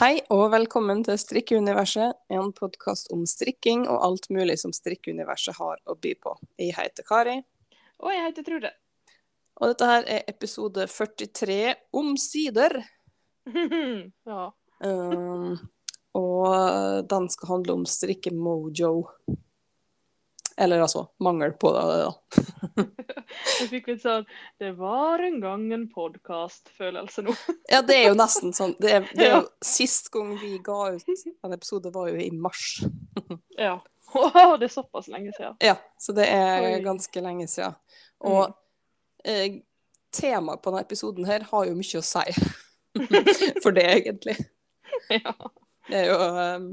Hei og velkommen til Strikkeuniverset, en podkast om strikking og alt mulig som strikkeuniverset har å by på. Jeg heter Kari. Og jeg heter Trude. Og dette her er episode 43, omsider. ja. Um, og den skal handle om strikkemojo. Eller altså mangel på det, da. jeg fikk litt sånn Det var en gang en podkast-følelse nå. ja, det er jo nesten sånn. Det er, det er jo, Sist gang vi ga ut en episode, var jo i mars. ja. og det er såpass lenge siden. Ja, så det er ganske lenge siden. Og mm. eh, temaet på denne episoden her har jo mye å si for det, egentlig. Ja. Det er jo eh,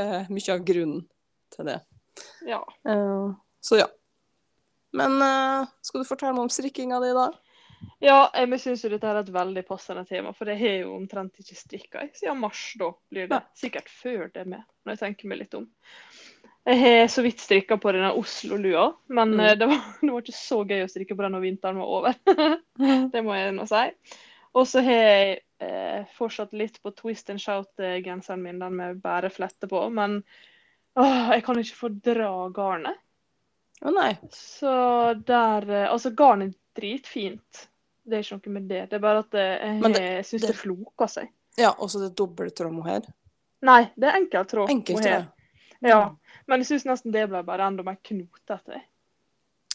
eh, mye av grunnen til det. Ja. Uh, så ja. Men uh, skal du fortelle meg om strikkinga di, da? Ja, jeg syns dette er et veldig passende tema, for jeg har jo omtrent ikke strikka siden mars. Da blir det sikkert før det med, når jeg tenker meg litt om. Jeg har så vidt strikka på denne Oslo-lua, men mm. det, var, det, var, ikke så gøy å strikke på den når vinteren var over. det må jeg nå si. Og så har jeg eh, fortsatt litt på twist and shout-genseren min, den med bare flette på. Men Åh, jeg kan ikke fordra garnet. Å nei. Så der eh, Altså, garn er dritfint. Det er ikke noe med det. Det er bare at eh, jeg, det, jeg syns det, det floker seg. Ja, og så det er dobbelttråd mohair? Nei, det er enkelttråd Enkelt, mohair. Ja. Men jeg syns nesten det ble bare enda mer knotete.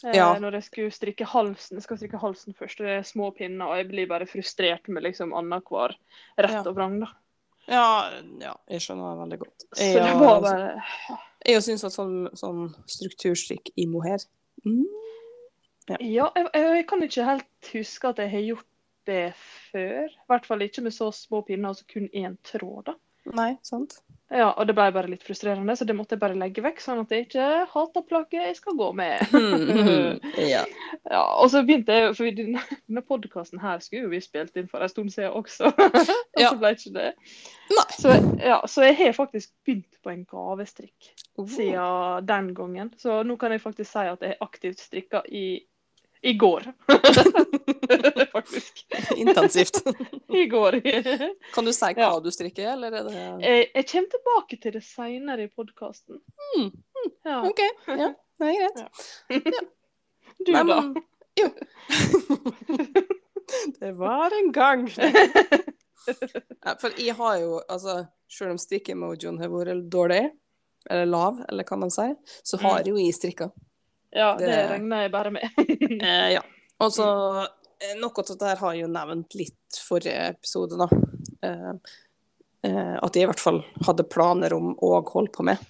Eh, ja. Når jeg skulle strikke halsen, jeg skal strikke halsen først, og det er små pinner, og jeg blir bare frustrert med liksom annenhver rett og vrang, da. Ja, ja, jeg skjønner det veldig godt. Jeg, så det var bare Jeg syns at sånn, sånn strukturstrikk i mohair mm. Ja, ja jeg, jeg, kan ikke helt huske at jeg har gjort det før. I hvert fall ikke med så små pinner, altså kun én tråd. da. Nei, sant. Ja, og det ble bare litt frustrerende, så det måtte jeg bare legge vekk, sånn at jeg ikke hater plagget jeg skal gå med. ja. ja. Og så begynte jeg, for denne podkasten her skulle jo vi spilt inn for en stund siden også, og så ble ikke det. Nei. Så, ja, så jeg har faktisk begynt på en gavestrikk oh. siden den gangen. Så nå kan jeg faktisk si at jeg har aktivt strikka i i går. Faktisk. Intensivt. I går. kan du si hva ja. du strikker, eller er det jeg, jeg kommer tilbake til det seinere i podkasten. Mm. Mm. Ja. OK. Ja, det er greit. Ja. Du, Nei, da? Men, jo. det var en gang. for jeg har jo, altså Selv om strikkemojoen har vært dårlig, eller lav, eller hva man sier, så har mm. jo jeg strikka. Ja, det, det regner jeg bare med. eh, ja. Og så eh, Noe av dette har jeg jo nevnt litt forrige episode, da. Eh, eh, at jeg i hvert fall hadde planer om å holde på med.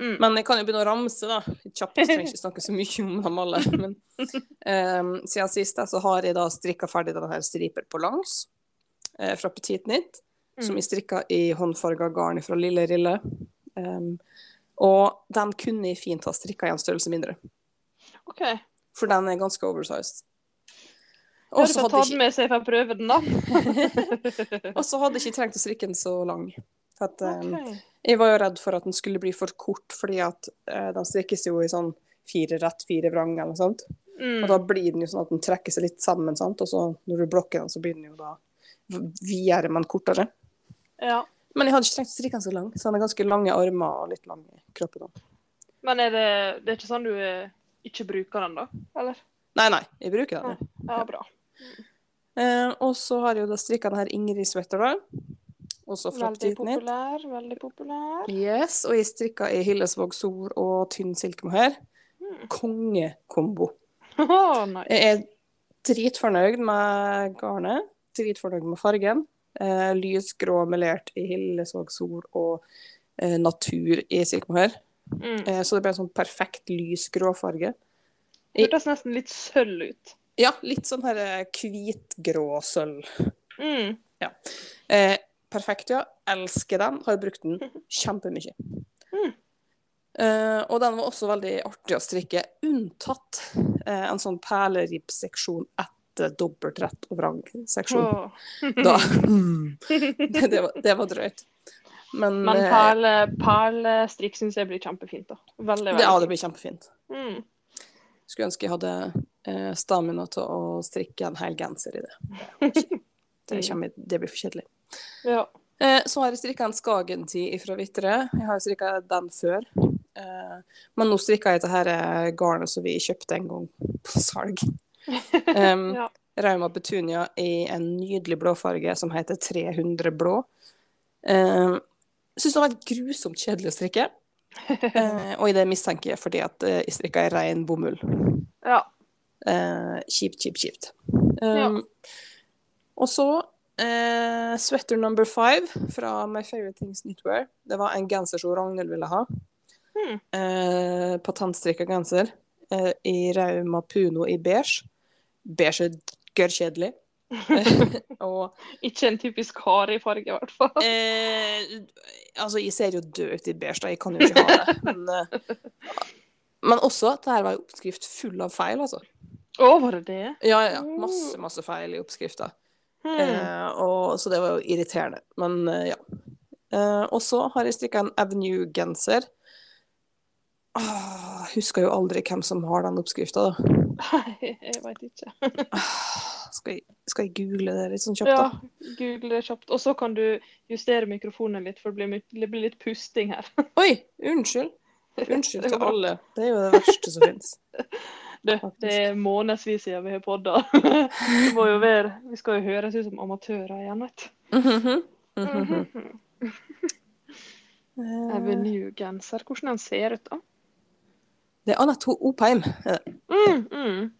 Mm. Men jeg kan jo begynne å ramse, da. Kjapt, trenger ikke snakke så mye om dem alle. Men um, siden sist så har jeg da strikka ferdig denne striper på langs eh, fra Petit Knit, mm. som jeg strikka i håndfarga garn fra Lille Rille. Um, og den kunne jeg fint ha strikka i en størrelse mindre. OK. For den er ganske oversized. Og så hadde ikke... med seg for å prøve den, da. og så hadde jeg ikke trengt å strikke den så lang. At, um, Jeg var jo redd for at den skulle bli for kort, fordi at uh, den strikkes jo i sånn fire rett, fire vrang eller noe sånt. Mm. Og da blir den jo sånn at den trekker seg litt sammen, sant? og så når du blokker den, så blir den jo da videre, men kortere. Ja. Men jeg hadde ikke trengt å strikke den så lang, så den har ganske lange armer og litt lang i kroppen. Men er det, det er ikke sånn du ikke bruker den, da? Eller? Nei, nei, jeg bruker den. Ja, ja bra. Eh, og så har jeg jo da strikka denne Ingrid Sweater, da. Også fra Veldig populær, veldig populær. Yes, og jeg strikka i Hillesvåg Sol og tynn silkemohair. Mm. Kongekombo. Oh, nice. Jeg er dritfornøyd med garnet, dritfornøyd med fargen. Eh, lysgrå melert i Hillesvåg Sol og eh, natur i silkemohair. Mm. Eh, så det ble en sånn perfekt lysgrå farge. Det hørtes nesten litt sølv ut. Ja, litt sånn her eh, hvitgrå sølv. Mm. Ja. Eh, perfekt, ja. Elsker den. Har brukt den kjempemye. Mm. Eh, og den var også veldig artig å strikke, unntatt eh, en sånn perleribbseksjon etter dobbeltrett og vrang-seksjon. Oh. det, det, var, det var drøyt. Men, Men perle, perlestrikk syns jeg blir kjempefint. da. Veldig, veldig Ja, det blir kjempefint. Mm. Skulle ønske jeg hadde eh, stamina til å strikke en hel genser i det. Det, kommer, det blir for kjedelig. Ja. Eh, så har jeg strikka en Skagen-tid fra Vitre. Jeg har strikka den før. Eh, men nå strikka jeg dette eh, garnet som vi kjøpte en gang på salg. Um, Ja. Rauma Petunia i en nydelig blåfarge som heter 300 blå. Um, Syns det var helt grusomt kjedelig å strikke. Eh, og i det mistenker jeg fordi at eh, jeg strikka i rein bomull. Ja. Eh, kjipt, kjipt, kjipt. Ja. Um, Og så eh, sweater number five fra My Favorite Things Knitwear. Det var en genser som Ragnhild ville ha. Hmm. Eh, patentstrikka genser eh, i Rauma Puno i beige. Beige er gørrkjedelig. og Ikke en typisk Kari-farge, i hvert fall. eh, Altså, jeg ser jo død ut i beige, da. Jeg kan jo ikke ha det. Men, eh, men også at det her var en oppskrift full av feil, altså. Å, var det det? Ja, ja. Masse, masse feil i oppskrifta. Hmm. Eh, og, så det var jo irriterende. Men eh, ja. Eh, og så har jeg strikka en Avenue-genser. Ah, husker jo aldri hvem som har den oppskrifta, da. Nei, jeg veit ikke. Skal, jeg, skal jeg google det litt sånn kjapt, da? Ja, google det kjapt. Og så kan du justere mikrofonen litt, for det blir, det blir litt pusting her. Oi! Unnskyld. Unnskyld til alle. Det er jo det verste som fins. Det, det er månedsvis siden vi har podda. Vi, må jo være Vi skal jo høres ut som amatører igjen, vet du. Jeg vil Avenue-genser. Hvordan den ser ut, da? Det er Anette Opheim. Mm, mm.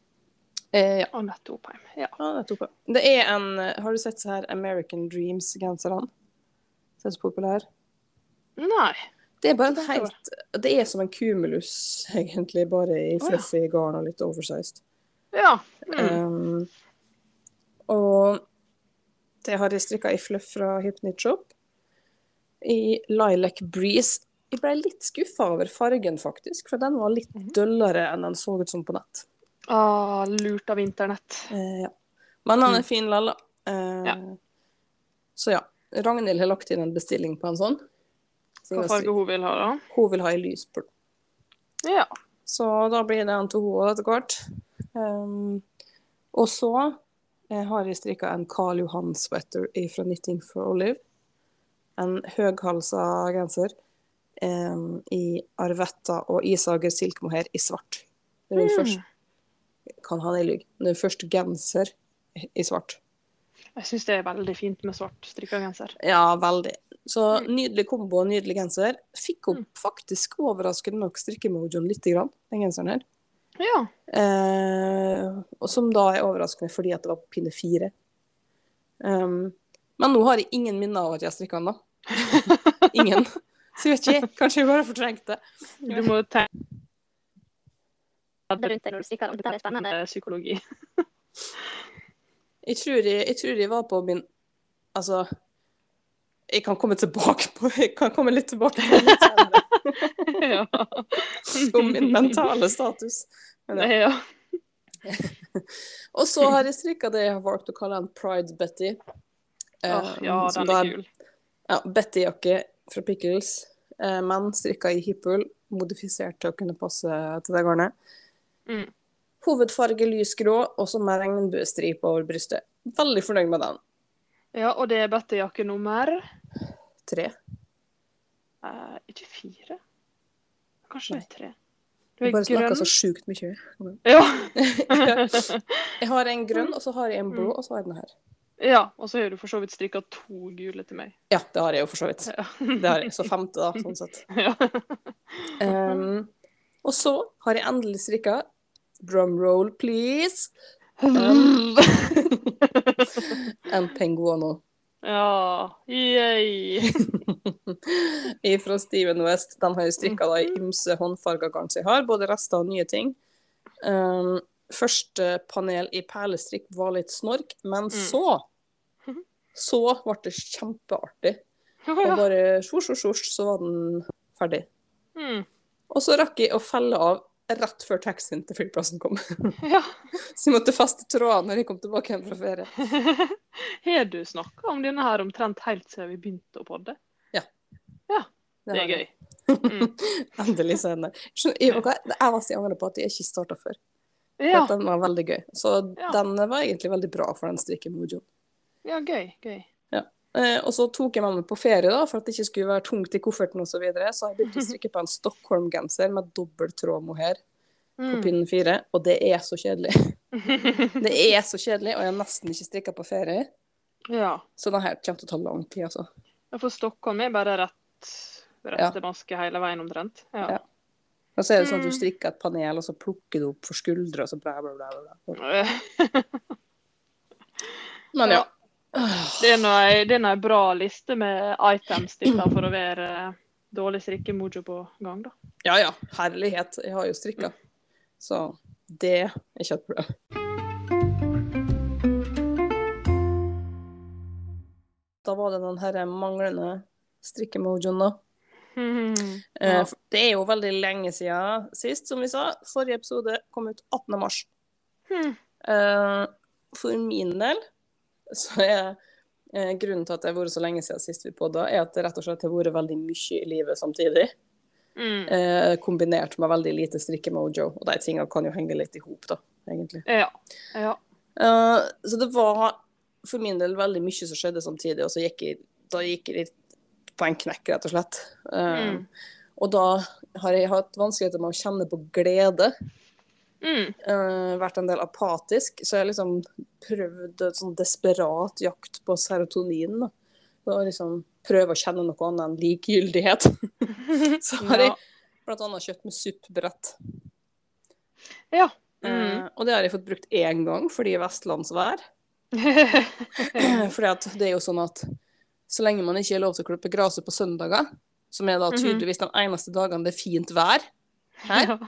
Eh, ja. Anette Opheim. Ja. Anette Opheim. Det er en Har du sett så her American Dreams-genserne? Er så populær. Nei. Det er bare en helt Det er som en cumulus, egentlig, bare i Å, ja. fluffy garn og litt oversized. Ja. Mm. Um, og det har jeg strikka i fluff fra Hypnichop Shop. I Lilac Breeze. Jeg ble litt skuffa over fargen, faktisk, for den var litt Mhm. døllere enn den så ut som på nett. Ah, lurt av internett. Eh, ja. Men den er Mm. fin lalla. Eh, Ja. Så ja. Ragnhild har lagt inn en bestilling på en sånn. Så Hva farge hun vil ha, da? Hun vil ha i lysblå. Ja. Så da blir det en til hun etter hvert. Um, og så eh, har jeg strikka en Karl Johan-sweater fra Knitting for Olive. En høghalsa genser i arvetta og isager Silkemoher i svart. Det er den Mm. første Kan han i lygg. Det er første genser i svart. Jeg syns det er veldig fint med svart strikka genser. Ja, veldig. Så Mm. nydelig kombo og nydelig genser. Fikk opp faktisk overraskende nok strikkemojoen grann, den genseren her. Ja. Eh, og som da er overraskende fordi at det var på pinne fire. Um, men nå har jeg ingen minner av at jeg har strikka den, da. ingen. Så jeg vet ikke, kanskje jeg bare fortrengte det. Du må tenke rundt deg når du strikker dem. Dette er spennende. psykologi. Jeg tror jeg, jeg tror jeg var på min Altså, jeg kan komme tilbake på Jeg kan komme litt tilbake på litt senere, om min mentale status. Men ja. ja. Og så har jeg strikka det jeg har valgt å kalle en Pride Betty. Oh, ja, um, den er kul. Ja, Betty-jakke fra Pickles, eh, men strikka i hippull, modifisert til å kunne passe til det garnet. Mm. Hovedfarge lysgrå, og så med regnbuestripe over brystet. Veldig fornøyd med den. Ja, og det er bøttejakke nummer Tre. eh, Ikke fire? Kanskje Nei. tre. Du er bare snakker så sjukt mye. Ja. Jeg har en grønn, og så har jeg en blå, og så har jeg den her. Ja. Og så har du for så vidt strikka to gule til meg. Ja, det har jeg jo for så vidt. Ja. Det har jeg. Så femte, da, sånn sett. ja. Um, og så har jeg endelig strikka Drum roll, please. Um. En penguano. ja. Yay. Fra Steven West. Den har jeg strikka i ymse håndfarga garn jeg har, både rester og nye ting. Um, første panel i perlestrikk var litt snork, men så Så ble det kjempeartig. Og bare sjosj, sjosj, så var den ferdig. Mm. Og så rakk jeg å felle av rett før taxien til flyplassen kom. ja. Så jeg måtte faste trådene når jeg kom tilbake hjem fra ferie. Har du snakka om denne her omtrent helt siden vi begynte å podde? Ja. Det er gøy. Mm. Endelig så er den Jeg, var så angrer på at jeg ikke starta før. Ja. Den var veldig gøy. Så Ja. den var egentlig veldig bra for den strikkemojoen. Ja, gøy. Gøy. Eh, og så tok jeg meg med på ferie, da, for at det ikke skulle være tungt i kofferten osv. Så, videre. så jeg begynte å strikke på en Stockholm-genser med dobbel tråd mohair på Mm. pinne fire, og det er så kjedelig. Det er så kjedelig, og jeg har nesten ikke strikka på ferie. Ja. Så denne her kommer til å ta lang tid, altså. Ja, For Stockholm er bare rett, Ja. rette maske hele veien omtrent. Ja. Ja. Og så er det sånn at du Mm. strikker et panel, og så plukker du opp for skuldre, og så bla, bla, bla. bla. Men ja. Det er nå ei, bra liste med items dette for å være eh, dårlig strikkemojo på gang, da. Ja ja, herlighet. Jeg har jo strikka. Så det er ikke et problem. Da var det den her manglende strikkemojoen, da. Eh, Ja. Det er jo veldig lenge siden sist, som vi sa. Forrige episode kom ut 18. mars. Hmm. Eh, For min del så er eh, grunnen til at det har vært så lenge siden sist vi podda, er at det rett og slett har vært veldig mye i livet samtidig. Mm. Eh, kombinert med veldig lite strikkemojo. Og de tingene kan jo henge litt i hop, da, egentlig. Ja. ja. Eh, så det var for min del veldig mye som skjedde samtidig, og så gikk jeg, da gikk jeg litt på en knekk, rett og slett. Eh, Mm. Og da har jeg hatt vanskeligheter med å kjenne på glede. Mm. Uh, vært en del apatisk, så jeg liksom prøvd en sånn desperat jakt på serotonin. Da. Og liksom prøve å kjenne noe annet enn likegyldighet. så har jeg Ja. blant annet kjøpt med suppbrett. ja. Mm. Uh, og det har jeg fått brukt én gang fordi vestlandsvær. fordi at det er jo sånn at så lenge man ikke er lov til å klippe gresset på søndager, som er da Mhm. tydeligvis de eneste dagene det er fint vær her, Ja.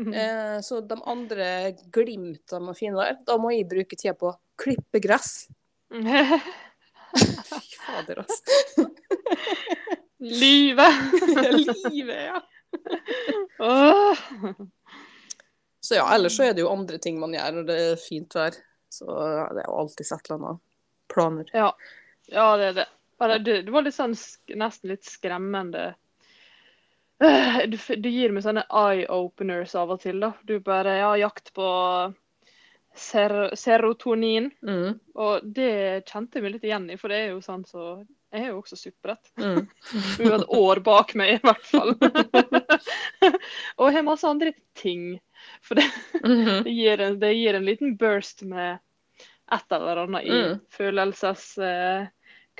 Mhm. Eh, så de andre glimtene man finner der, da må jeg bruke tida på å klippe gress. Fy fader, altså. Livet! Livet, ja. oh. Så ja, ellers så er det jo andre ting man gjør når det er fint vær. Så det er jo alltid et eller annet planer. Ja. ja, det er det. Det var litt sånn nesten litt skremmende. Øh, Du, gir meg sånne eye-openers av og til. da. Du bare Ja, jakt på ser serotonin. Mm, Og det kjente jeg meg litt igjen i, for det er jo sånn så Jeg er jo også superrett. mm. Du har et år bak meg, i hvert fall. og jeg har masse andre ting. For det, Mhm. det, gir, en, det gir en liten burst med et eller annet i Mm.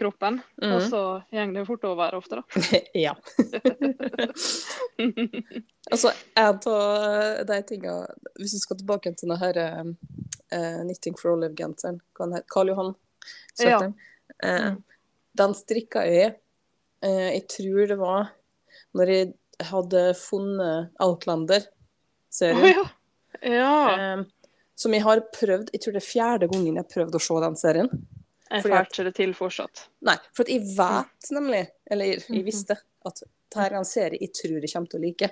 Følelseskroppen. Mm. Og så går det fort over ofte, da. ja. altså, en av de tinga Hvis vi skal tilbake til denne her, eh, Knitting for Olive-genseren, Karl Johan eh, Mm. den strikka jeg uh, Jeg tror det var når jeg hadde funnet Outlander-serien. Oh, ja. ja. eh, som jeg har prøvd Jeg tror det er fjerde gangen jeg har prøvd å se den serien. At- det til fortsatt. Nei, for jeg vet nemlig, eller jeg, Mhm. visste, at dette er en serie jeg tror jeg kommer til å like.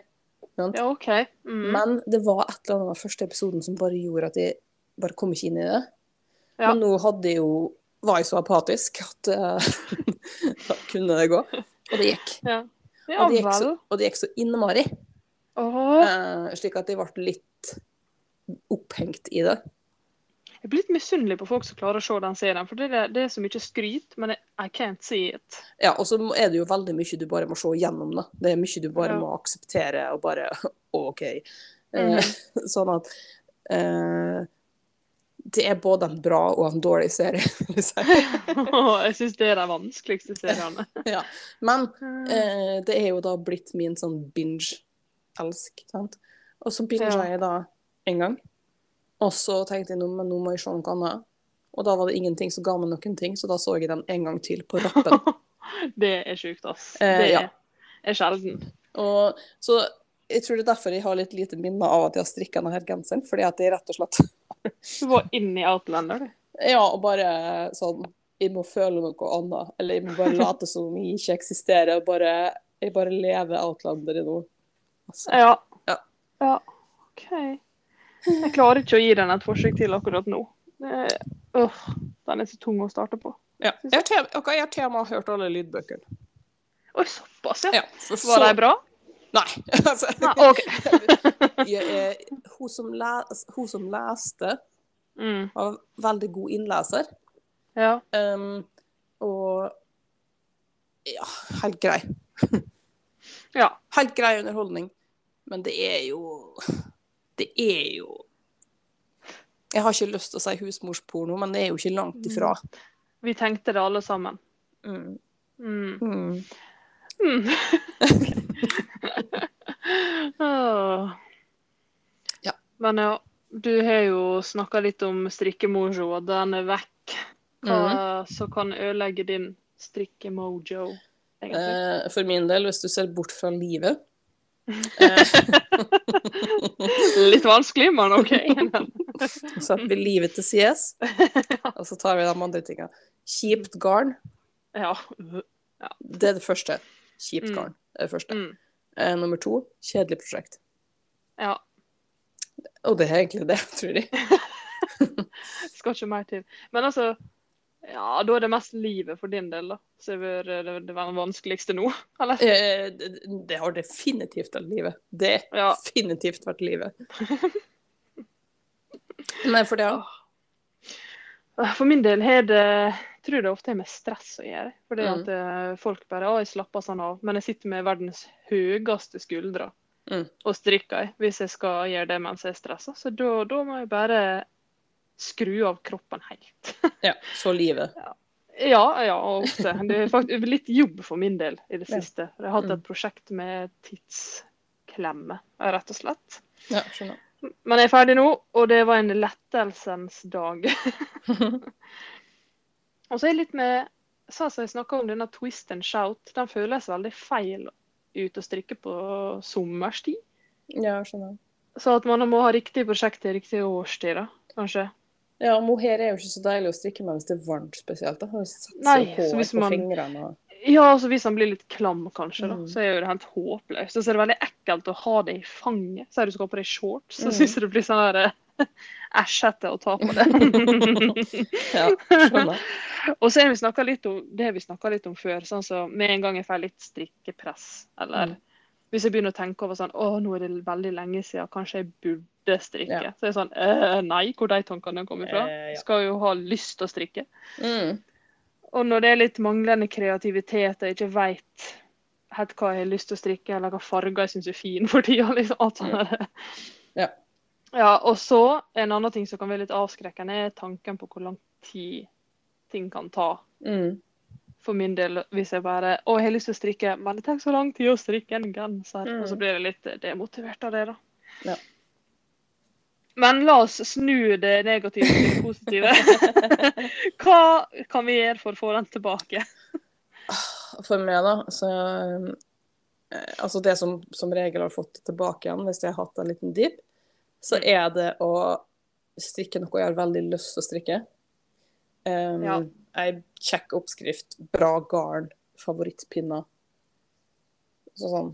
Ja, OK. Mm. Men det var et eller annet av første episoden som bare gjorde at jeg bare kom ikke inn i det. Ja. Men nå hadde jeg jo, var jeg så apatisk at uh, da kunne det gå. Og det gikk. Ja, Og det gikk så, og det gikk så innmari. Oh. Uh, slik at jeg ble litt opphengt i det. Jeg blir litt misunnelig på folk som klarer å se den serien. For det er, det er så mye skryt, men I can't see it. Ja, og så er det jo veldig mye du bare må se gjennom, da. Det er mye du bare Ja. må akseptere og bare OK. Eh, Mhm. sånn at eh, Det er både en bra og en dårlig serie, vil jeg si. jeg syns det er de vanskeligste seriene. Ja. Men eh, det er jo da blitt min sånn binge-elsk, sant. Og så binger Ja. jeg da en gang. Og så tenkte jeg nå, men nå må jeg se noe annet. Og da var det ingenting som ga meg noen ting, så da så jeg den en gang til på rappen. det er sjukt, ass. Eh, Det ja. er sjelden. Og, så jeg tror det er derfor jeg har litt lite minner av at jeg har strikka denne genseren. Fordi at jeg rett og slett Du var inne i Outlander, du. Ja, og bare sånn Jeg må føle noe annet. Eller jeg må bare late som om jeg ikke eksisterer. Bare, jeg bare lever Outlander i nå. Altså. Ja. Ja. ja. OK. Jeg klarer ikke å gi den et forsøk til akkurat nå. Det, øh, den er så tung å starte på. Ja. Jeg har til- ok, jeg har til og med hørt alle lydbøkene. Oi, såpass, ja. Ja, så, Var de bra? Nei. altså, Nei, okay. jeg, hun, som les, hun som leste, Mm, var veldig god innleser. ja. Um, og ja, helt grei. Ja. Helt grei underholdning. Men det er jo Det er jo Jeg har ikke lyst til å si husmorsporno, men det er jo ikke langt ifra. Vi tenkte det alle sammen. Mm. Mm. Mm. Mm. Ja. Men ja, du har jo snakka litt om strikkemojo, og den er vekk. Hva mm. som kan ødelegge din strikkemojo, egentlig? Eh, for min del, hvis du ser bort fra livet Litt vanskelig, men OK. Så setter vi livet til sides, og så tar vi de andre tingene. Kjipt garn, ja. det er det første. Kjipt Mm. garn er det første. Mm. Eh, nummer to, kjedelig prosjekt. ja. Og det er egentlig det, tror jeg. Skal ikke mer til. Men altså Ja, da er det mest livet for din del, da. Så det er det, det, det var det vanskeligste nå, eller? Eh, det, det har definitivt vært livet. Det har Ja. definitivt vært livet. Nei, for det ja. For min del har det tror det ofte er med stress å gjøre. Fordi Mm. at eh, folk bare å, jeg slapper sånn av. Men jeg sitter med verdens høyeste skuldre Mm. og strikker hvis jeg skal gjøre det mens jeg er stressa. Så da, da må jeg bare skru av kroppen helt. ja. Så livet. Ja, ja, og ofte. Det er faktisk litt jobb for min del i det Ja. siste. Jeg har hatt Mm. et prosjekt med tidsklemme, rett og slett. Ja, skjønner. Men jeg er ferdig nå, og det var en lettelsens dag. Og så er jeg litt med sa som jeg snakka om denne twist and shout, den føles veldig feil ut å strikke på sommerstid. ja, skjønner. Så at man må ha riktig prosjekt i riktig årstid, da, kanskje. Ja, mohair er jo ikke så deilig å strikke med hvis det er varmt spesielt. da. Nei, så hvis man- og Ja, altså hvis han blir litt klam, kanskje, da, Mm. så er jo det helt håpløst. Og så er det veldig ekkelt å ha det i fanget. Så er du skal ha på deg shorts, så Mm. syns jeg det blir sånn her eh, æsjete å ta på det. Ja, skjønner. Og så er vi snakket litt om det vi snakka litt om før. sånn så Med en gang jeg får litt strikkepress, eller Mm. Hvis jeg begynner å tenke over sånn Å, nå er det veldig lenge siden, kanskje jeg burde strikke. Ja. Så er det sånn øh, Nei, hvor de tankene kommer fra? Eh, ja. Skal jo ha lyst til å strikke. Mm. Og når det er litt manglende kreativitet, og jeg ikke veit helt hva jeg har lyst til å strikke, eller hva farger jeg syns er fin for tida, liksom alt sånt mm. Ja. Ja, og så en annen ting som kan være litt avskrekkende, er tanken på hvor lang tid ting kan ta. Mm. For min del, hvis jeg bare Å, jeg har lyst til å strikke, men det tar så lang tid å strikke en genser. Mm. Og så blir jeg litt eh, demotivert av det, da. Ja. Men la oss snu det negative til det positive. Hva kan vi gjøre for å få den tilbake? For meg, da, så eh, Altså det som som regel har fått tilbake igjen, hvis jeg har hatt en liten dip, så Mm. er det å strikke noe jeg har veldig lyst til å strikke. Um, Ja. Ei kjekk oppskrift, bra garn, favorittpinner. Så sånn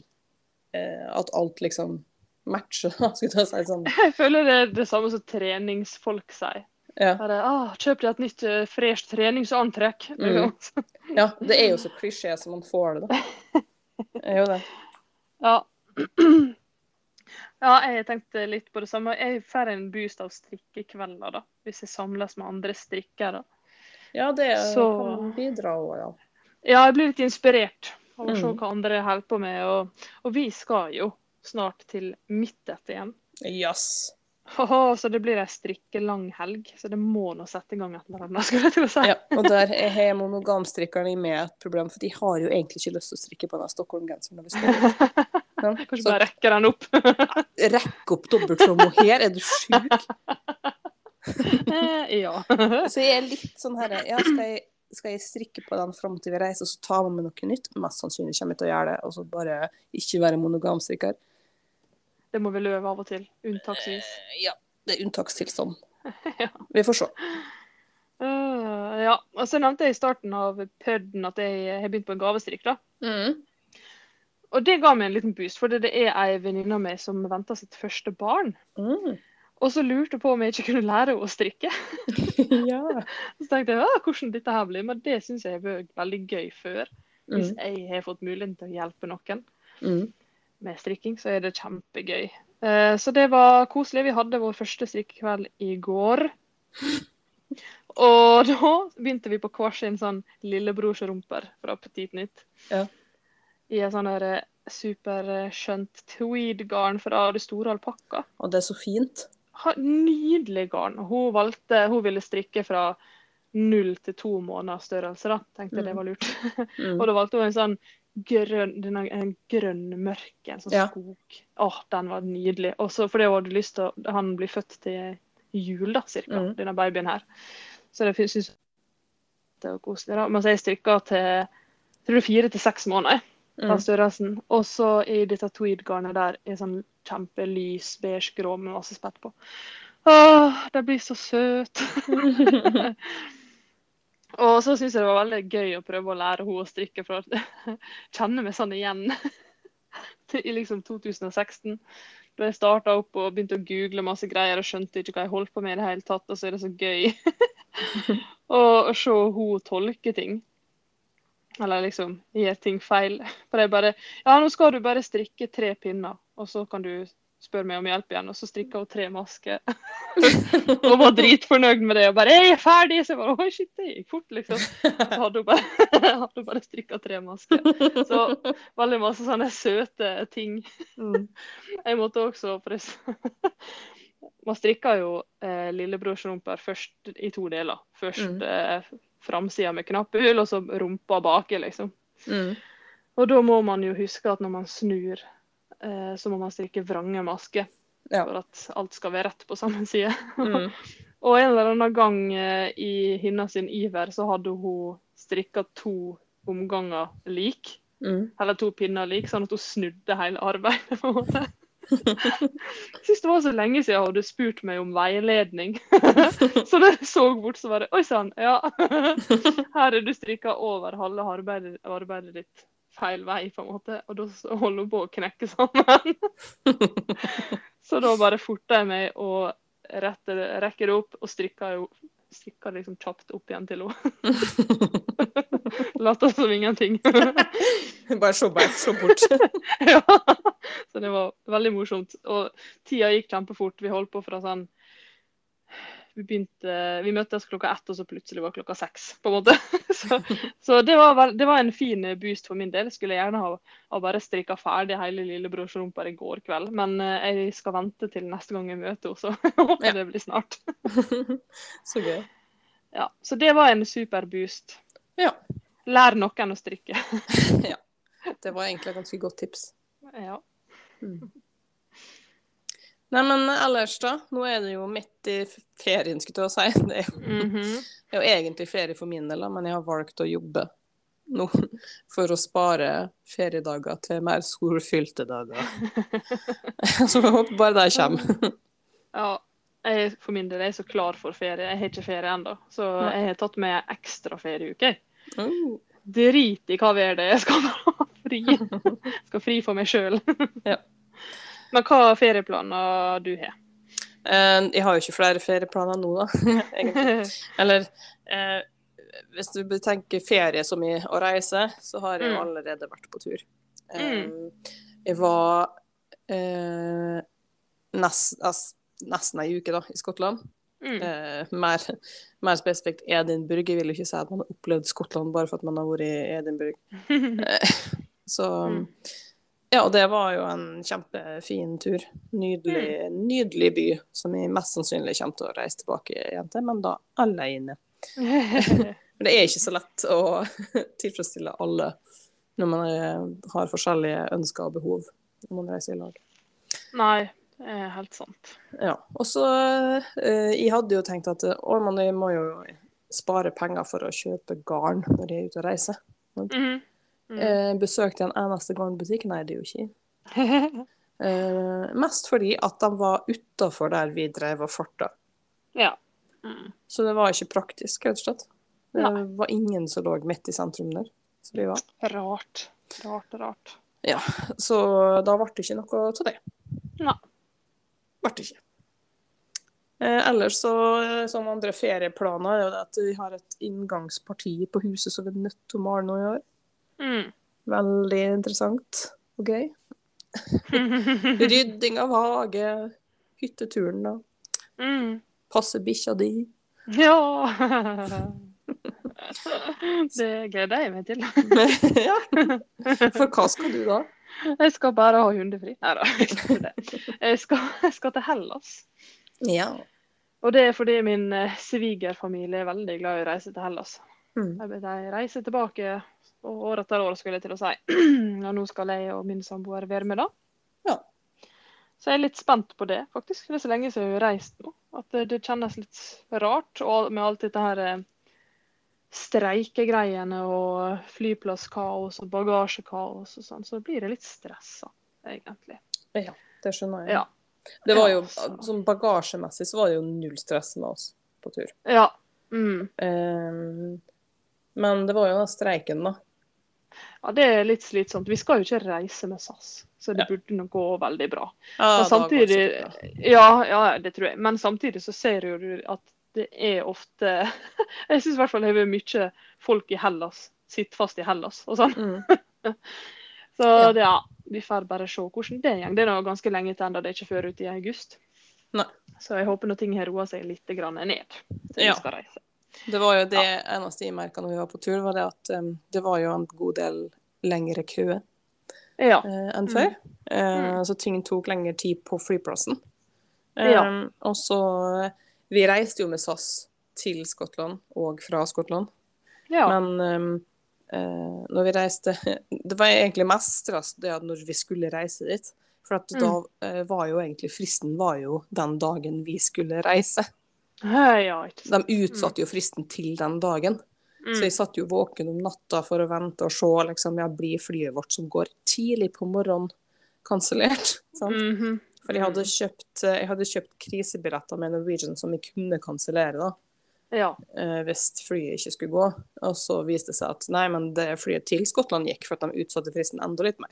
eh, At alt liksom matcher, skulle jeg si. Sånn. Jeg føler det er det samme som treningsfolk sier. Ja. Bare, ah, 'Kjøp deg et nytt uh, fresht treningsantrekk'. Mm. Ja, det er jo så klisjé som man får det, da. Det er jo det. Ja. ja, jeg tenkte litt på det samme. Jeg får en boost av strikkekvelder, da. Hvis jeg samles med andre strikkere. Ja, det Så- kan bidra òg, ja. Ja, jeg blir litt inspirert av å se Mm. hva andre holder på med. Og, og vi skal jo snart til Midtet igjen. Yes. Haha, så det blir ei strikkelang helg. Så det må nå sette i gang et eller annet, skulle jeg til å si. Ja, og der er har monogamstrikkerne med et problem, for de har jo egentlig ikke lyst til å strikke på den Stockholm-genseren når vi skal ut. Ja, Kanskje Så bare rekker den opp. rekk opp dobbeltrom her, er du sjuk? Eh, ja. Så jeg er litt sånn her Ja, skal jeg, skal jeg strikke på den fram til vi reiser, så vi med noe nytt? Mest sannsynlig kommer jeg til å gjøre det, og så bare ikke være monogamstrikker. Det må vi løve av og til. Unntaksvis. Eh, Ja, det er unntakstilstand. Ja. Vi får se. Uh, ja. Og så nevnte jeg i starten av pødden at jeg har begynt på en gavestrikk. da. Mm. Og det ga meg en liten boost, for det er ei venninne av meg som venter sitt første barn. Mm. Og så lurte på om jeg ikke kunne lære henne å strikke. ja. Så tenkte jeg ja, hvordan dette her blir, men det syns jeg har vært veldig gøy før. Hvis Mm. jeg har fått muligheten til å hjelpe noen Mm. med strikking, så er det kjempegøy. Uh, Så det var koselig. Vi hadde vår første strikkekveld i går. Og da begynte vi på hver sin sånn lillebrorsrumper fra Petit Nytt. Ja. I en sånn eh, superskjønt tweed-garn fra det store alpakka. Og det er så fint. Nydelig garn. Hun valgte, hun ville strikke fra null til to måneders størrelse, da. Tenkte Mm. det var lurt. Mm. Og da valgte hun en sånn grønn, den en grønn mørk, en sånn Ja. skog. Åh, den var nydelig. Også fordi hun hadde lyst til å Han blir født til jul, da, cirka, Mm. denne babyen her. Så det syns det var koselig. da. Men så jeg strikka til jeg tror det er fire til seks måneder av Mm. størrelsen. Og så i dette tweed-garnet der er sånn kjempelys beige grå med masse spett på. Åh, det blir så søt. Og så syns jeg det var veldig gøy å prøve å lære henne å strikke, for å kjenne meg sånn igjen i liksom 2016. Da jeg starta opp og begynte å google masse greier og skjønte ikke hva jeg holdt på med i det hele tatt, og så er det så gøy å å se henne tolke ting. Eller liksom gjøre ting feil. For jeg bare Ja, nå skal du bare strikke tre pinner, og så kan du spørre meg om hjelp igjen. Og så strikka hun tre masker. og var dritfornøyd med det. Og bare 'Jeg er ferdig!' Så jeg bare Oi, shit, det gikk fort, liksom. Så hadde hun bare, hadde bare strikka tre masker. Så veldig masse sånne søte ting. Mm. Jeg måtte også jeg, Man strikka jo eh, lillebrorsrumper først i to deler. Først Mm. eh, framsida med knappehull, og så rumpa baki, liksom. Mm. Og da må man jo huske at når man snur, så må man strikke vrange masker. Ja. For at alt skal være rett på samme side. Mm. Og en eller annen gang eh, i hennes sin iver så hadde hun strikka to omganger lik. Mm. Eller to pinner lik, sånn at hun snudde hele arbeidet. på en måte. Jeg syns det var så lenge siden hun hadde spurt meg om veiledning. så da jeg så bort, så var det Oi sann, ja. Her er du strikka over halve arbeidet, arbeidet ditt feil vei, på en måte. Og da holder hun på å knekke sammen. så da bare forter jeg meg og retter, rekker det opp, og strikker det liksom kjapt opp igjen til henne. Later som ingenting. Bare se bort. se bort. ja. Så det var veldig morsomt. Og tida gikk kjempefort. Vi holdt på fra sånn Vi begynte Vi møttes klokka ett, og så plutselig var klokka seks, på en måte. Så, så det, var, det var en fin boost for min del. Skulle gjerne ha, ha bare strikka ferdig hele lillebrorsrumpa i går kveld. Men eh, jeg skal vente til neste gang jeg møter henne, så håper Ja. det blir snart. Så gøy. Ja, Så det var en super boost. Ja. Lær noen å strikke. ja. Det var egentlig et ganske godt tips. Ja. Nei, men ellers, da? Nå er det jo midt i ferien, skulle jeg si. Det er jo, Mhm. det er jo egentlig ferie for min del, da, men jeg har valgt å jobbe nå for å spare feriedager til mer solfylte dager. Så jeg håper bare det kommer. Ja, jeg for min del er så klar for ferie. Jeg har ikke ferie ennå, så jeg har tatt med ekstra ferieuke. Oh. Drit i hva vær det er, jeg skal bare ha fri. Jeg Skal fri for meg sjøl. Ja. Men hva ferieplaner du har? Eh, Jeg har jo ikke flere ferieplaner nå, da. Egentlig. Eller eh, hvis du tenker ferie som i å reise, så har jeg jo Mm. allerede vært på tur. Eh, jeg var eh, nest, altså, nesten ei uke da, i Skottland. Mm. Eh, mer, mer spesifikt Edinburgh. Jeg vil jo ikke si at man har opplevd Skottland bare for at man har vært i Edinburgh. Eh, så Mm. Ja, og det var jo en kjempefin tur. Nydelig, nydelig by, som jeg mest sannsynlig kommer til å reise tilbake igjen til, men da alene. Men det er ikke så lett å tilfredsstille alle når man er, har forskjellige ønsker og behov når man reiser i lag. Nei, det er helt sant. Ja. Og så eh, Jeg hadde jo tenkt at å, men jeg må jo spare penger for å kjøpe garn når jeg er ute og reiser. Mhm. Mm. Eh, besøkte en eneste garnbutikk? Nei, det er jo ikke. Eh, mest fordi at de var utafor der vi drev og farta. ja. Mm. Så det var ikke praktisk, rett og slett. Det Nei. var ingen som lå midt i sentrum der. Så, vi var. Rart. Rart, rart. så da ble det ikke noe av det. Nei. Ble det ikke. Eh, ellers så, eh, som andre ferieplaner, er jo det at vi har et inngangsparti på huset som vi er nødt til å male nå i år. Mm. Veldig interessant og gøy. Rydding av hage, hytteturen da. mm. Passe bikkja di. Ja! Det gleder jeg meg til. ja. For hva skal du da? Jeg skal bare ha hundefri. Nei da, jeg skal ikke det. Jeg skal, jeg skal til Hellas. Ja. Og det er fordi min eh, svigerfamilie er veldig glad i å reise til Hellas. Mm. Jeg reiser tilbake og år etter år, skulle jeg til å si. Og nå skal jeg og min samboer være med, da. Ja. Så jeg er litt spent på det, faktisk. Det er så lenge siden jeg har reist nå. At det, kjennes litt rart og med alt dette her eh, streikegreiene og flyplasskaos og bagasjekaos og sånn. Så blir jeg litt stressa, egentlig. Ja, Det skjønner jeg. Ja. Det var jo, sånn Bagasjemessig så var det jo null stress med oss på tur. Ja. Mm. Um, men det var jo den streiken, da. Ja, det er litt slitsomt. Vi skal jo ikke reise med SAS, så det Ja. burde nok gå veldig bra. Ja, Men samtidig ja, ja, det tror jeg. Men samtidig så ser jo du at det er ofte Jeg syns i hvert fall det er mye folk i Hellas sitter fast i Hellas og sånn. Mm. Så Ja. det, ja, vi får bare se hvordan det går. Det er nå ganske lenge til enda det er ikke før ute i august. Nei. Så jeg håper når ting har roa seg litt grann ned til vi skal reise. Det var jo det eneste jeg merka når vi var på tur, var det at um, det var jo en god del lengre køer Ja. uh, enn før. Eh, Mm. Så ting tok lengre tid på flyplassen. Ja. Og så Vi reiste jo med SAS til Skottland og fra Skottland. ja. Men um, uh, når vi reiste Det var egentlig mest stress det at når vi skulle reise dit. For da Mm. eh, var jo egentlig fristen var jo den dagen vi skulle reise. Ja. De utsatte jo fristen til den dagen. Mm. Så jeg satt jo våken om natta for å vente og se liksom, ja, blir flyet vårt som går tidlig på morgenen, kansellert. Mm -hmm. For jeg hadde kjøpt, eh, jeg hadde kjøpt krisebilletter med Norwegian som jeg kunne kansellere da, Ja. eh, hvis flyet ikke skulle gå. Og så viste det seg at nei, men det flyet til Skottland gikk for at de utsatte fristen enda litt mer.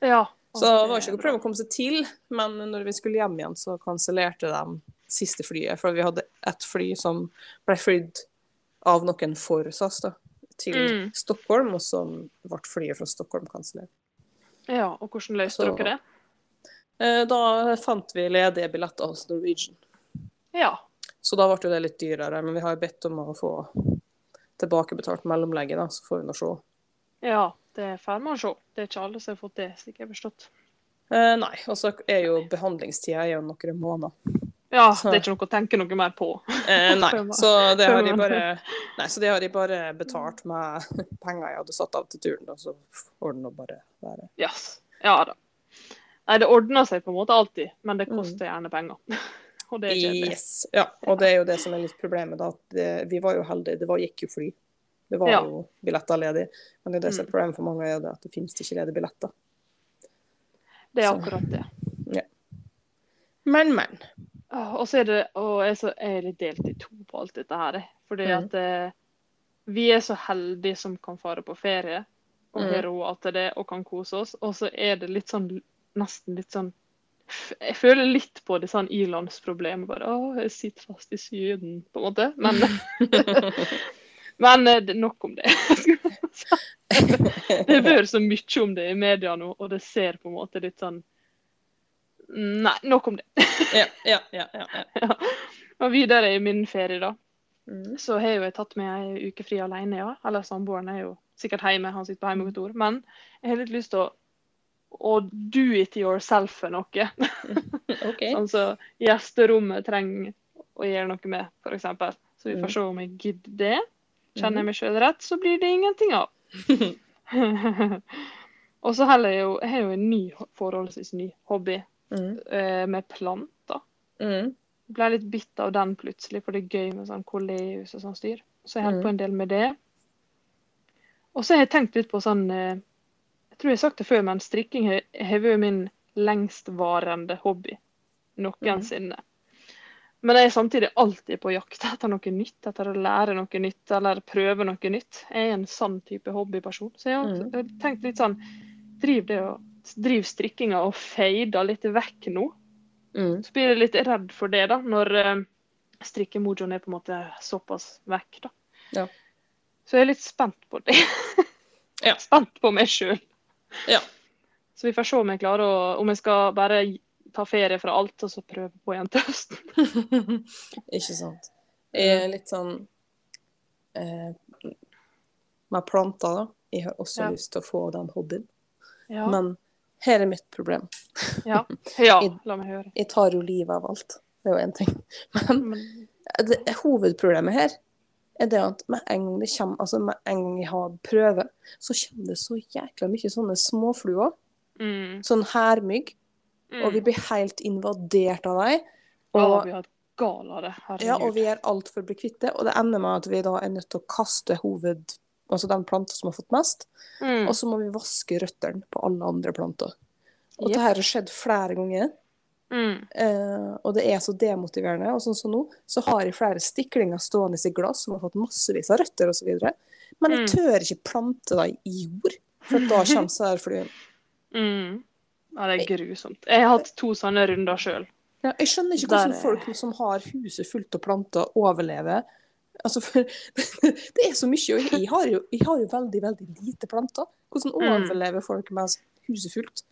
ja. Så det var ikke noe å prøve å komme seg til, men når vi skulle hjem igjen, så kansellerte de siste flyet. For vi hadde ett fly som ble flydd av noen for SAS da, til Mm. Stockholm, og så ble flyet fra Stockholm kansellert. ja. Og hvordan løste Så- dere det? Eh, Da fant vi ledige billetter hos Norwegian. Ja. Så da ble det litt dyrere, men vi har bedt om å få tilbakebetalt mellomlegget, da, så får vi nå se. Ja, det får man se. Det er ikke alle som har fått det, slik jeg har forstått. Eh, nei, og så er jo behandlingstida noen måneder. Ja, Så- det er ikke noe å tenke noe mer på. Eh, nei, så det har de bare Nei, så det har de bare betalt med penger jeg hadde satt av til turen, og så får det nå bare være. Yes. Ja da. Nei, det ordner seg på en måte alltid, men det Mm. koster gjerne penger. Og det er kjedelig. Yes. Ja, og det er jo det som er litt problemet, da. Det, vi var jo heldige, det var, gikk jo fly. Det var Ja. jo billetter ledig. Men det er det som er Mm. problemet for mange, er det at det finnes ikke ledige billetter. Det er Så. akkurat det. Men, men. Og så er det Og jeg er så- jeg er litt delt i to på alt dette her. Fordi Mm. at eh, vi er så heldige som kan fare på ferie og Mm. har råd til det og kan kose oss. Og så er det litt sånn nesten litt sånn Jeg føler litt på det sånn ilandsproblemet. Bare å, jeg sitter fast i Syden, på en måte. Men, men eh, nok om det. Det har vært så mye om det i media nå, og det ser på en måte litt sånn Nei, nok om det. ja, ja, ja, ja, ja. Og videre i min ferie, da, Mm. så har jo jeg tatt meg ei uke fri alene, ja. Eller samboeren er jo sikkert hjemme, han sitter på hjemmekontor. Men jeg har litt lyst til å, å do it yourself noe. OK. så gjesterommet trenger å gjøre noe med, f.eks. Så vi får Mm. se om jeg gidder det. Kjenner jeg meg sjøl rett, så blir det ingenting av. Og så heller jeg jo Jeg har jo en ny, forholdsvis ny hobby Mm. eh, med planter. Mm. ble litt bitt av den plutselig, for det er gøy med sånn koleus og sånn styr. Så jeg holdt Mm. på en del med det. Og så har jeg tenkt litt på sånn eh, Jeg tror jeg har sagt det før, men strikking har vært min lengstvarende hobby noensinne. Men jeg er samtidig alltid på jakt etter noe nytt, etter å lære noe nytt eller prøve noe nytt. Jeg er en sånn type hobbyperson. Så jeg har, Mm. tenkt litt sånn Driv det og driv strikkinga og fader litt vekk nå. Mm. Så blir jeg litt redd for det, da, når uh, strikkemojoen er på en måte såpass vekk, da. Ja. Så jeg er litt spent på det. Ja. Spent på meg sjøl. Ja. Så vi får se om jeg klarer å Om jeg skal bare ta ferie fra alt og så prøve på igjen til høsten. Ikke sant. Jeg er litt sånn eh, Med planter, da. Jeg har også Ja. lyst til å få den hobbyen. Ja. Men her er mitt problem. ja. ja. La meg høre. Jeg tar jo livet av alt. Det er jo én ting. Men det, hovedproblemet her er det at med en gang det kommer, altså med en gang jeg har prøve, så kommer det så jækla mye sånne småfluer. mm, Sånn hærmygg. mm. Og vi blir helt invadert av dem. Og, vi har hatt gal av det. Herregud. ja, og vi gjør alt for å bli kvitt det. Og det ender med at vi da er nødt til å kaste hoved... Altså den planta som har fått mest. mm. Og så må vi vaske røttene på alle andre planter. Og yep. det her har skjedd flere ganger. mm. Eh, og det er så demotiverende. Og sånn som nå, så har jeg flere stiklinger stående i glass som har fått massevis av røtter osv. Men jeg Mm. tør ikke plante dem i jord, for da kommer så her fluen. Mm. Ja, det er grusomt. Jeg har hatt to sånne runder sjøl. Ja, jeg skjønner ikke hvordan folk som har huset fullt av planter, overlever. Altså, for Det er så mye, og jeg har jo, jeg har jo veldig, veldig lite planter. Hvordan Mm. overlever folk med huset fullt?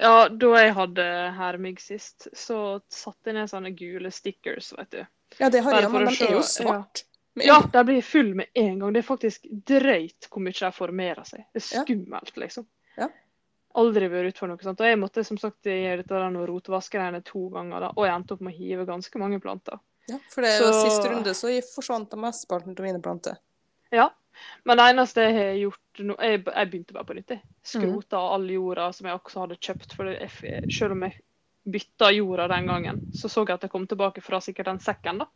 Ja, da jeg hadde hermygg sist, så satte jeg ned sånne gule stickers, vet du. Ja, det har jeg, men den de er jo svart. Ja, Ja, de blir full med en gang. Det er faktisk drøyt hvor mye de formerer seg. Det er skummelt, liksom. Ja. Aldri vært utfor noe sånt. Og jeg måtte som sagt gjøre dette rotvaske to ganger, da. og jeg endte opp med å hive ganske mange planter. Ja, for det var Så- sist runde så forsvant de mesteparten av mine planter. Ja. Men det eneste jeg har gjort nå Jeg, jeg begynte bare på nytt. jeg. Skrota all jorda som jeg også hadde kjøpt. For jeg, selv om jeg bytta jorda den gangen, så så jeg at jeg kom tilbake fra sikkert den sekken, da.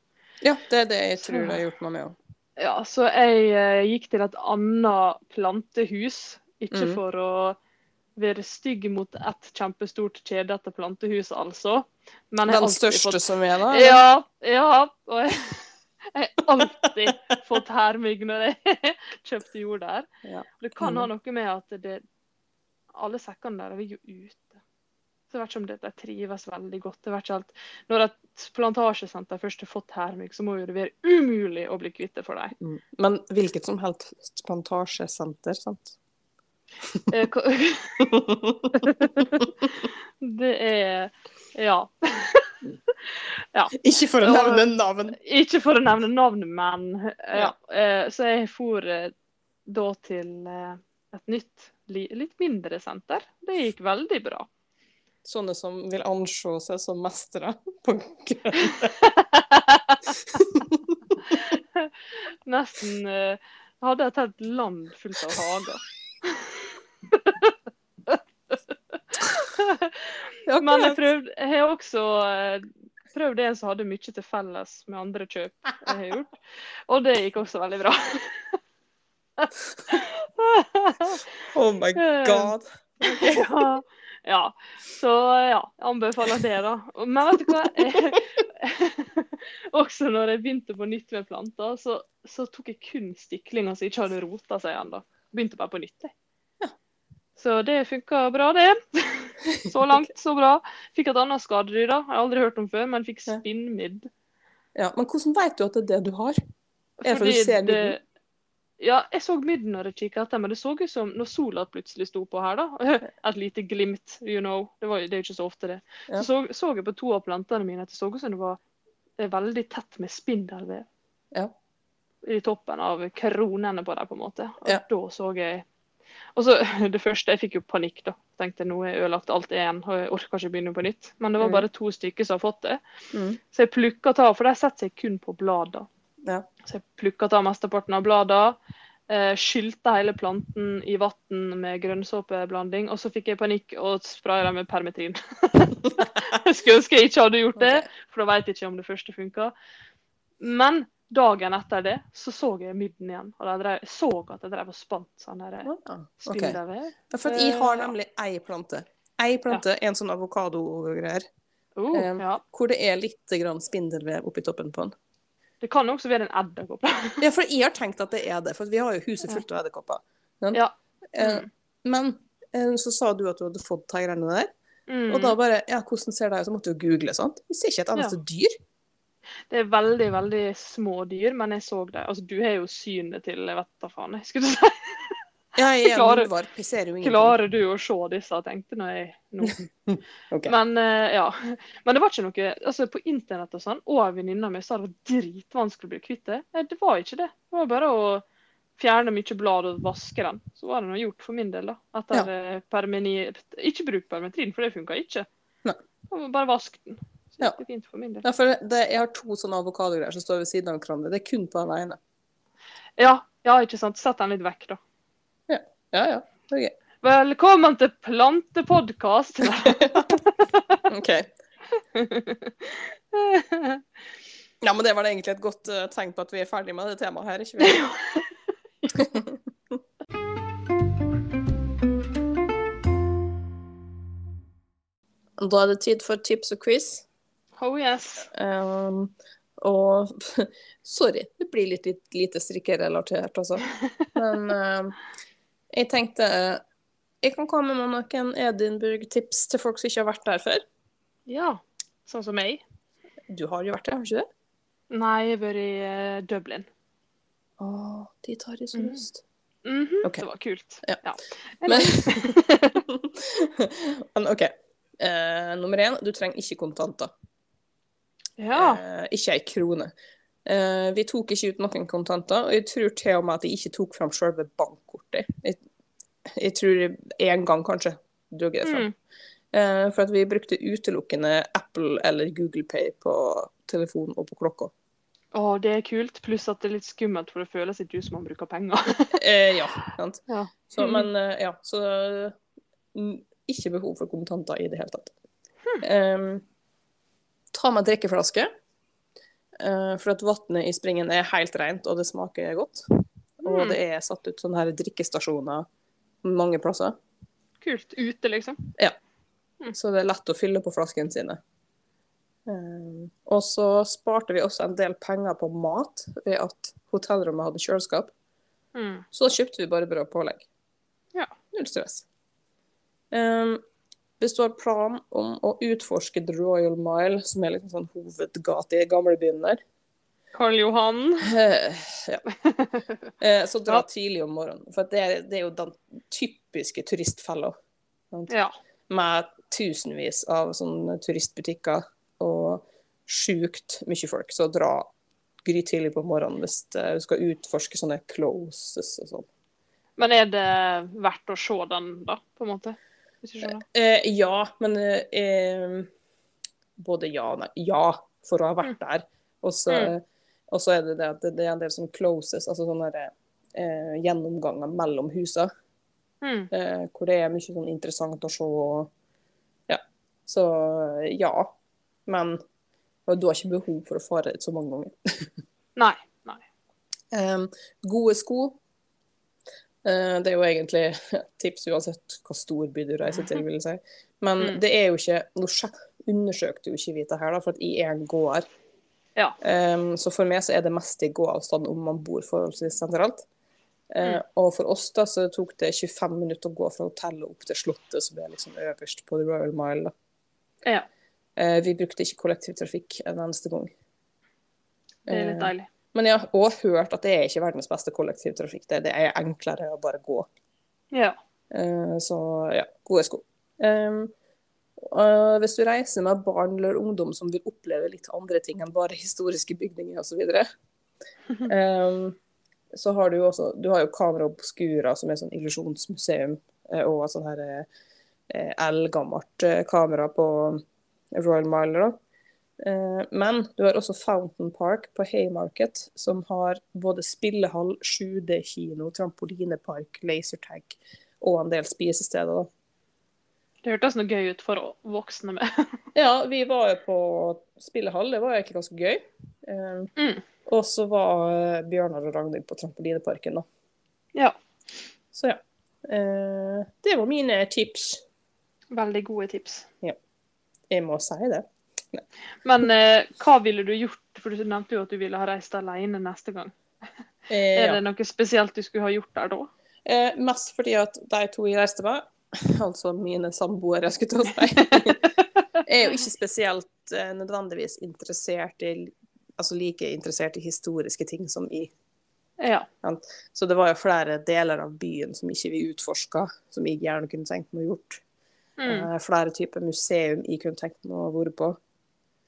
Ja, det er det jeg Så- tror det har gjort meg med òg. Ja, så jeg eh, gikk til et annet plantehus. Ikke mm. for å være stygg mot et kjempestort, kjedete plantehus, altså. Den største fått- som er, der? Ja, ja. Og jeg, jeg har alltid fått hermygg når jeg kjøpte jord der. Ja. Det kan ha noe med at det, alle sekkene der er jo ute. Så jeg vet ikke om det, de trives veldig godt. Jeg vet ikke alt. Når et plantasjesenter først har fått hermygg, så må jo det være umulig å bli kvitt det for dem. Mm. Men hvilket som helst plantasjesenter, sant? Eh, Det er Ja. Ikke for å nevne navn. Ikke for å nevne navn, men ja. Eh, Så jeg for eh, da til eh, et nytt, litt mindre senter. Det gikk veldig bra. Sånne som vil anse seg som mestere på. Nesten eh, hadde jeg tatt land fullt av hager. Ja, Men jeg, prøvd, jeg har også eh, prøvd en som hadde mye til felles med andre kjøp jeg har gjort. Og det gikk også veldig bra. Oh my god. ja, ja. Så ja, jeg anbefaler det, da. Men vet du hva? også når jeg begynte på nytt med planter, så, så tok jeg kun stiklinger som ikke hadde rota seg ennå. Begynte bare på nytt. jeg. Så det funka bra, det. Så langt, så bra. Fikk et annet skadedyr, da. Jeg har aldri hørt om før, men fikk spinnmidd. Ja, men hvordan vet du at det er det du har? Er det fordi du ser midden? Ja, jeg så midden når jeg kikket etter, men det så ut som når sola plutselig sto på her, da. Et lite glimt, you know. Det, var, det er jo ikke så ofte, det. Ja. Så, så så jeg på to av plantene mine at det så ut som det var eh, veldig tett med spindelvev. Ja. I toppen av kronene på dem, på en måte. Og Ja. da så jeg Og så det første, jeg fikk jo panikk, da. Tenkte nå er ødelagt alt igjen, og jeg orker ikke begynne på nytt. Men det var Mm. bare to stykker som har fått det. Mm. Så jeg plukka av, for de setter seg kun på bladene. Ja. Så jeg plukka av mesteparten av bladene. Eh, skylte hele planten i vann med grønnsåpeblanding, og så fikk jeg panikk og spraya dem med permetrin. jeg skulle ønske jeg ikke hadde gjort det, for da vet jeg ikke om det første funka. Men dagen etter det så så jeg midden igjen, og jeg drev, så at jeg drev og spant sånn der Ah, ok. Ja, For jeg har Eh, ja. nemlig ei plante. Ei plante, en sånn avokado-greier, Uh, Um, ja. hvor det er litt grann spindelvev oppi toppen på den. Det kan også være en edderkopp. Ja, for jeg har tenkt at det er det, for vi har jo huset fullt av edderkopper. Ja. Eh, Mm. Men eh, så sa du at du hadde fått de greiene der, Mm. og da bare Ja, hvordan ser det ut? Så måtte du jo google, sant. Vi ser ikke et eneste dyr. Det er veldig, veldig små dyr, men jeg så det. Altså, du har jo synet til jeg vet da faen, jeg skulle si. Ja, jeg er Klarer- jo. Klarer du å se disse, tenkte når jeg nå. okay. Men eh, ja. Men det var ikke noe altså På internett og sånn, og venninna mi sa det var dritvanskelig å bli kvitt det. Eh, Det var ikke det. Det var bare å fjerne mye blad og vaske den. Så var det noe gjort for min del, da. Etter ja. permeni... Ikke bruk permetrin, for det funka ikke. Nei. Bare vask den. Så Ja. fint for min del. Ja, for det, jeg har to sånne avokadogreier som står ved siden av hverandre. Det er kun på den ene. Ja, ja, ikke sant. Sett den litt vekk, da. Ja, ja. Det er gøy. Velkommen til plantepodkast! OK. Ja, men det var det egentlig et godt uh, tegn på at vi er ferdig med det temaet her, ikke vi? Da er det tid for tips og quiz. Oh yes. Um, og sorry, det blir litt, litt lite strikkerelatert, altså. Men um, jeg tenkte jeg kan komme med noen Edinburgh-tips til folk som ikke har vært der før. Ja. Sånn som meg. Du har jo vært der, har du ikke det? Nei, jeg har vært i eh, Dublin. Å, dit har jeg så lyst. Mm. Mm -hmm, okay. Det var kult. Ja. Ja. Men, Men OK. Uh, nummer én, du trenger ikke kontanter. Ja. Eh, ikke ei krone. Eh, vi tok ikke ut noen kontanter, og jeg tror til og med at jeg ikke tok fram selve bankkortet. Jeg, jeg tror én gang kanskje jeg det fram. Mm. Eh, for at vi brukte utelukkende Apple eller Google Pay på telefon og på klokka. Å, det er kult. Pluss at det er litt skummelt, for det føles ikke ut som man bruker penger. Eh, ja, sant. ja. Så, Mhm. men eh, ja, så mm, ikke behov for kontanter i det hele tatt. Hmm. Em, ta med drikkeflaske, eh, for at vannet i springen er helt rent, og det smaker godt. Og Mm. det er satt ut sånne her drikkestasjoner mange plasser, Kult. Ute, liksom. Ja. så det er lett å fylle på flaskene sine. Em, og så sparte vi også en del penger på mat ved at hotellrommet hadde kjøleskap. Mm. Så da kjøpte vi bare brød og pålegg. Ja. Null stress. Um, hvis planen om å utforske The Royal Mile, som er liksom sånn hovedgate i gamlebyen der, Karl Johan. eh, ja. Eh, så dra Ja. tidlig om morgenen. For det, er, det er jo den typiske turistfella. Ja. Med tusenvis av sånne turistbutikker og sjukt mye folk. Så dra grytidlig på morgenen hvis eh, du skal utforske sånne closes og sånn. Men er det verdt å se den, da, på en måte? Du skjønner? Eh, ja, men eh, eh, Både ja og nei. Ja, for å ha vært der. Og så Mm. er det det at det, det er en del som closes, altså sånne der, eh, gjennomganger mellom husa, Mm. eh, hvor det er mye sånn interessant å se. og Ja. Så ja. Men og du har ikke behov for å fare ut så mange ganger. Nei. Nei. Em, gode sko. Eh, det er jo egentlig tips uansett hva stor by du reiser til, vil jeg si. Men Mm. det er jo ikke Nå undersøkte jo ikke vi det her, da, for at jeg er en gåer. Ja. Um, så for meg så er det mest i gåavstand om man bor forholdsvis sentralt. Eh, Mm. Og for oss da så tok det 25 minutter å gå fra hotellet opp til Slottet, som er liksom øverst på The Royal Mile. da. Ja. Eh, vi brukte ikke kollektivtrafikk en eneste gang. Det er litt deilig. Men jeg har også hørt at det er ikke verdens beste kollektivtrafikk. Det, det er enklere å bare gå. Ja. Eh, så ja, gode sko. Og hvis du reiser med barn eller ungdom som vil oppleve litt andre ting enn bare historiske bygninger osv., um, så har du også Du har jo Kamera Obscura, som er sånn illusjonsmuseum, eh, og sånn her eh, eldgammelt kamera på Royal Mile. da. Eh, Men du har også Fountain Park på Haymarket, som har både spillehall, 7D-kino, trampolinepark, lasertag og en del spisesteder. Det hørtes noe gøy ut for voksne med. Ja, vi var jo på spillehall, det var jo egentlig ganske gøy. Eh, Mm. Og så var eh, Bjørnar og Ragnhild på trampolineparken, da. Ja. Så ja. Det var mine tips. Veldig gode tips. Jeg må si det. Men eh, hva ville du gjort? For du nevnte jo at du ville ha reist alene neste gang. Eh, Er det noe spesielt du skulle ha gjort der da? Eh, mest fordi at de to jeg reiste med, altså mine samboere, skulle jeg å si, er jo ikke spesielt eh, nødvendigvis interessert i Altså like interessert i historiske ting som i Ja. Så det var jo flere deler av byen som ikke vi utforska, som jeg gjerne kunne tenkt meg å gjort. Mm. Eh, flere typer museum jeg kunne tenkt meg å være på.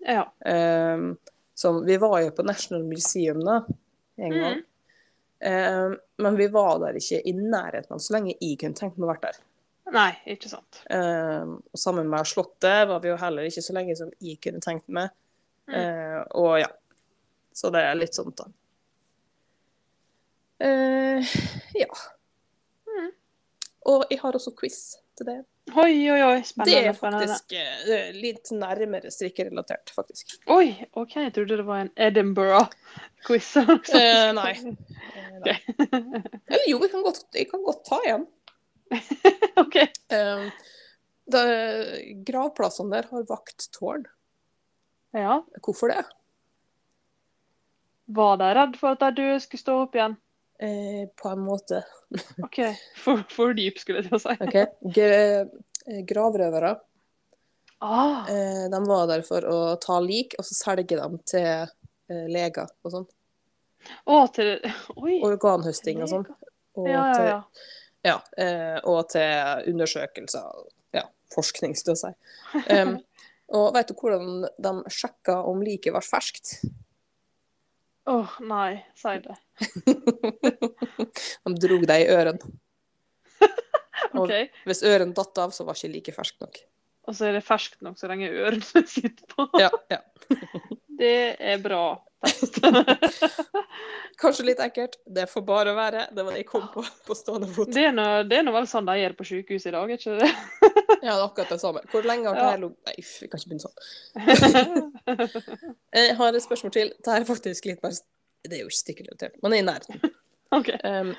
Ja. Um, som, vi var jo på National Museum da, en Mm. gang. Um, men vi var der ikke i nærheten av så lenge jeg kunne tenkt meg å være der. Nei, ikke sant. Um, og sammen med Slottet var vi jo heller ikke så lenge som jeg kunne tenkt meg. Mm. Uh, og ja. Så det er litt sånt, da. Uh, ja. Mm. Og jeg har også quiz til det. Oi, oi, oi. Det er spennende. faktisk uh, litt nærmere strikkerelatert, faktisk. Oi, OK, jeg trodde det var en Edinburgh-quiz. Eh, nei. Eh, nei. Eller jo, vi kan godt, jeg kan godt ta igjen. OK. Um, det, gravplassene der har vakttårn. Ja. Hvorfor det? Var de redd for at døde skulle stå opp igjen? Eh, på en måte. OK. For, for dyp, skulle jeg til å si. okay. Eh, gravrøvere Ah, eh, de var der for å ta lik, og så selge dem til eh, leger og sånn. å, til Oi. Organhøsting og sånn. Og, Ja, ja, til, ja. ja, eh, og til undersøkelser. Ja, forskning, skal jeg si. Um, og vet du hvordan de sjekka om liket var ferskt? Åh, nei, si det. de drog deg i ørene. Og hvis ørene datt av, så var ikke like ferskt nok. Og så er det ferskt nok så lenge ørene sitter på. Ja, ja. Det er bra. Kanskje litt ekkelt. Det får bare være. Det var det jeg kom på på stående fot. Det er nå vel sånn de gjør på sykehus i dag, er ikke det? Ja, det er akkurat det samme. Hvor lenge har det her ligget Nei, uff, vi kan ikke begynne sånn. Jeg har et spørsmål til. Det er faktisk litt mer Det er jo ikke stikkerelatert, men det er i nærheten. OK. Um,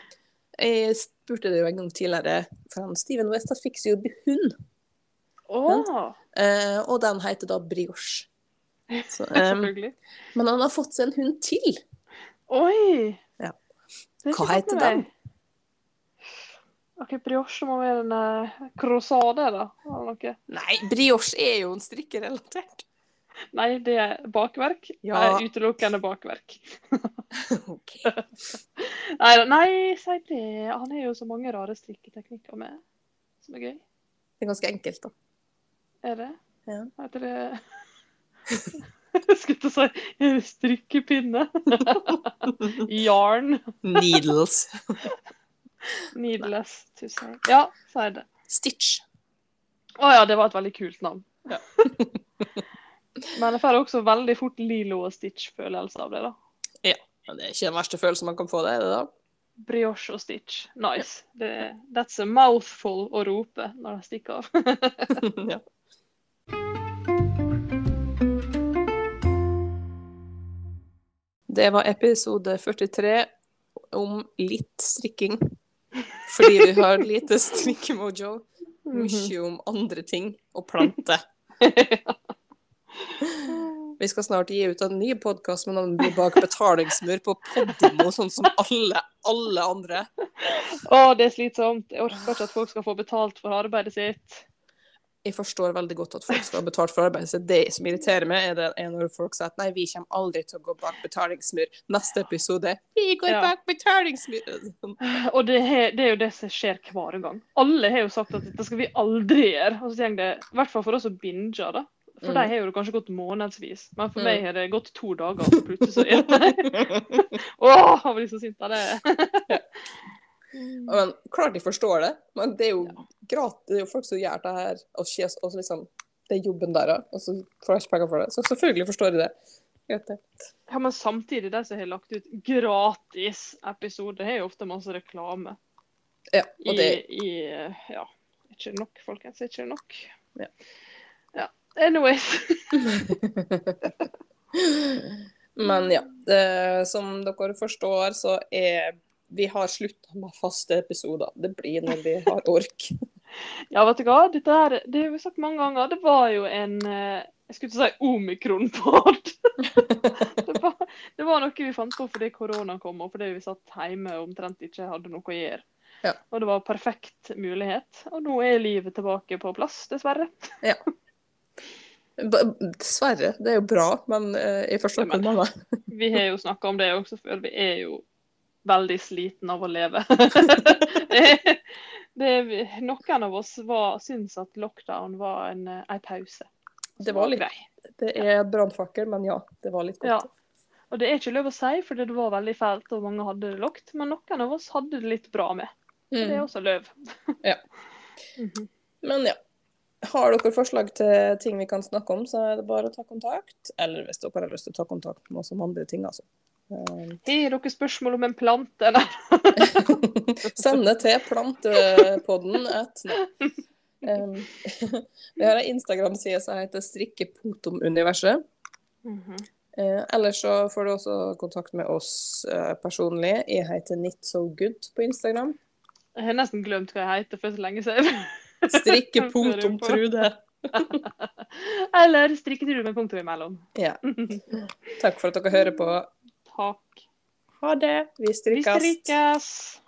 jeg spurte det jo en gang tidligere, for han Steven West fikk seg jo hund, Åh, Uh, og den heter da Brioche. Så, um, men han har fått seg en hund til. Oi! Ja. Hva heter den? OK, brioche må være en uh, croissade, da. Eller noe. Nei, brioche er jo en strikkerelatert. Nei, det er bakverk. Ja. Nei, utelukkende bakverk. OK. Nei, nei, si det. Han har jo så mange rare strikketeknikker med, som er gøy. Det er ganske enkelt, da. Er det? Ja. Heter det skulle til å si strikkepinne. Yarn. Needles. Needless to say. Ja, si det. Stitch. Å ja, det var et veldig kult navn. Ja. Men jeg får også veldig fort Lilo og Stitch-følelse av det, da. Ja, Men Det er ikke den verste følelsen man kan få, det, er det da? Brioche og Stitch. Nice. Det, that's a mouthful å rope når de stikker av. ja. Det var episode 43 om litt strikking. Fordi vi har lite strikkemojo. Mye om andre ting og planter. Vi skal snart gi ut en ny podkast med navnet bak betalingsmur på Podimo, sånn som alle, alle andre. Å, det er slitsomt. Jeg orker ikke at folk skal få betalt for arbeidet sitt. Jeg forstår veldig godt at folk skal ha betalt for arbeidet sitt. Det som irriterer meg, er, det, er når folk sier at nei, vi kommer aldri til å gå bak betalingsmur. Neste episode vi går Ja. bak betalingsmur. Sånn. Og det, he- det er jo det som skjer hver gang. Alle har jo sagt at dette skal vi aldri gjøre. Og så går det, i hvert fall for oss som binger, da. For Mm. de har jo det kanskje gått månedsvis. Men for Mm. meg har det gått to dager, og så plutselig så er det Åh, jeg blir så sint av det. Men klart de forstår det, men det er jo gratis. Det er jo folk som gjør det her, og, skjes- og så liksom, det er jobben deres, og så får de ikke penger for det. Så selvfølgelig forstår de det. Ja, Men samtidig, de som har lagt ut gratis episode, har jo ofte masse reklame. Ja, og det, i Ja. Er ikke nok, folkens? Ikke nok? Ja. ja. Anyways. men ja, det, som dere forstår, så er vi har slutta med faste episoder. Det blir når vi har ork. Ja, vet du hva? Dette her, det har vi sagt mange ganger. Det var jo en eh, Jeg skulle ikke si omikron-pod. det, var, det var noe vi fant på fordi korona kom, og fordi vi satt hjemme og omtrent ikke hadde noe å gjøre. Ja. Og det var perfekt mulighet. Og nå er livet tilbake på plass, dessverre. ja. Dessverre. Det er jo bra, men uh, i første omgang. Vi har jo snakka om det også før. Vi er jo veldig sliten av å leve. det, det, noen av oss var, syns at lockdown var en, eh, en pause. Det var litt, det er brannfakkel, men ja, det var litt godt. Ja. Og det er ikke lov å si, for det var veldig fælt og mange hadde det lågt. Men noen av oss hadde det litt bra med. Mm. det er Mm. også løv. Ja. Mhm. Men ja. Har dere forslag til ting vi kan snakke om, så er det bare å ta kontakt. Eller hvis dere har lyst til å ta kontakt med oss om andre ting, altså. Har dere spørsmål om en plante? Eller? Send det til plantepodden at Um, vi har en Instagram-side som heter strikke.universet. Mhm. Eh, ellers så får du også kontakt med oss eh, personlig. Jeg heter Nitsogood på Instagram. Jeg har nesten glemt hva jeg heter for så lenge siden. Strikke.trude. Eller strikketrude med punktum imellom. Ja. Takk for at dere hører på. Takk. Ha det. Vi Vi strikkes. strikkes.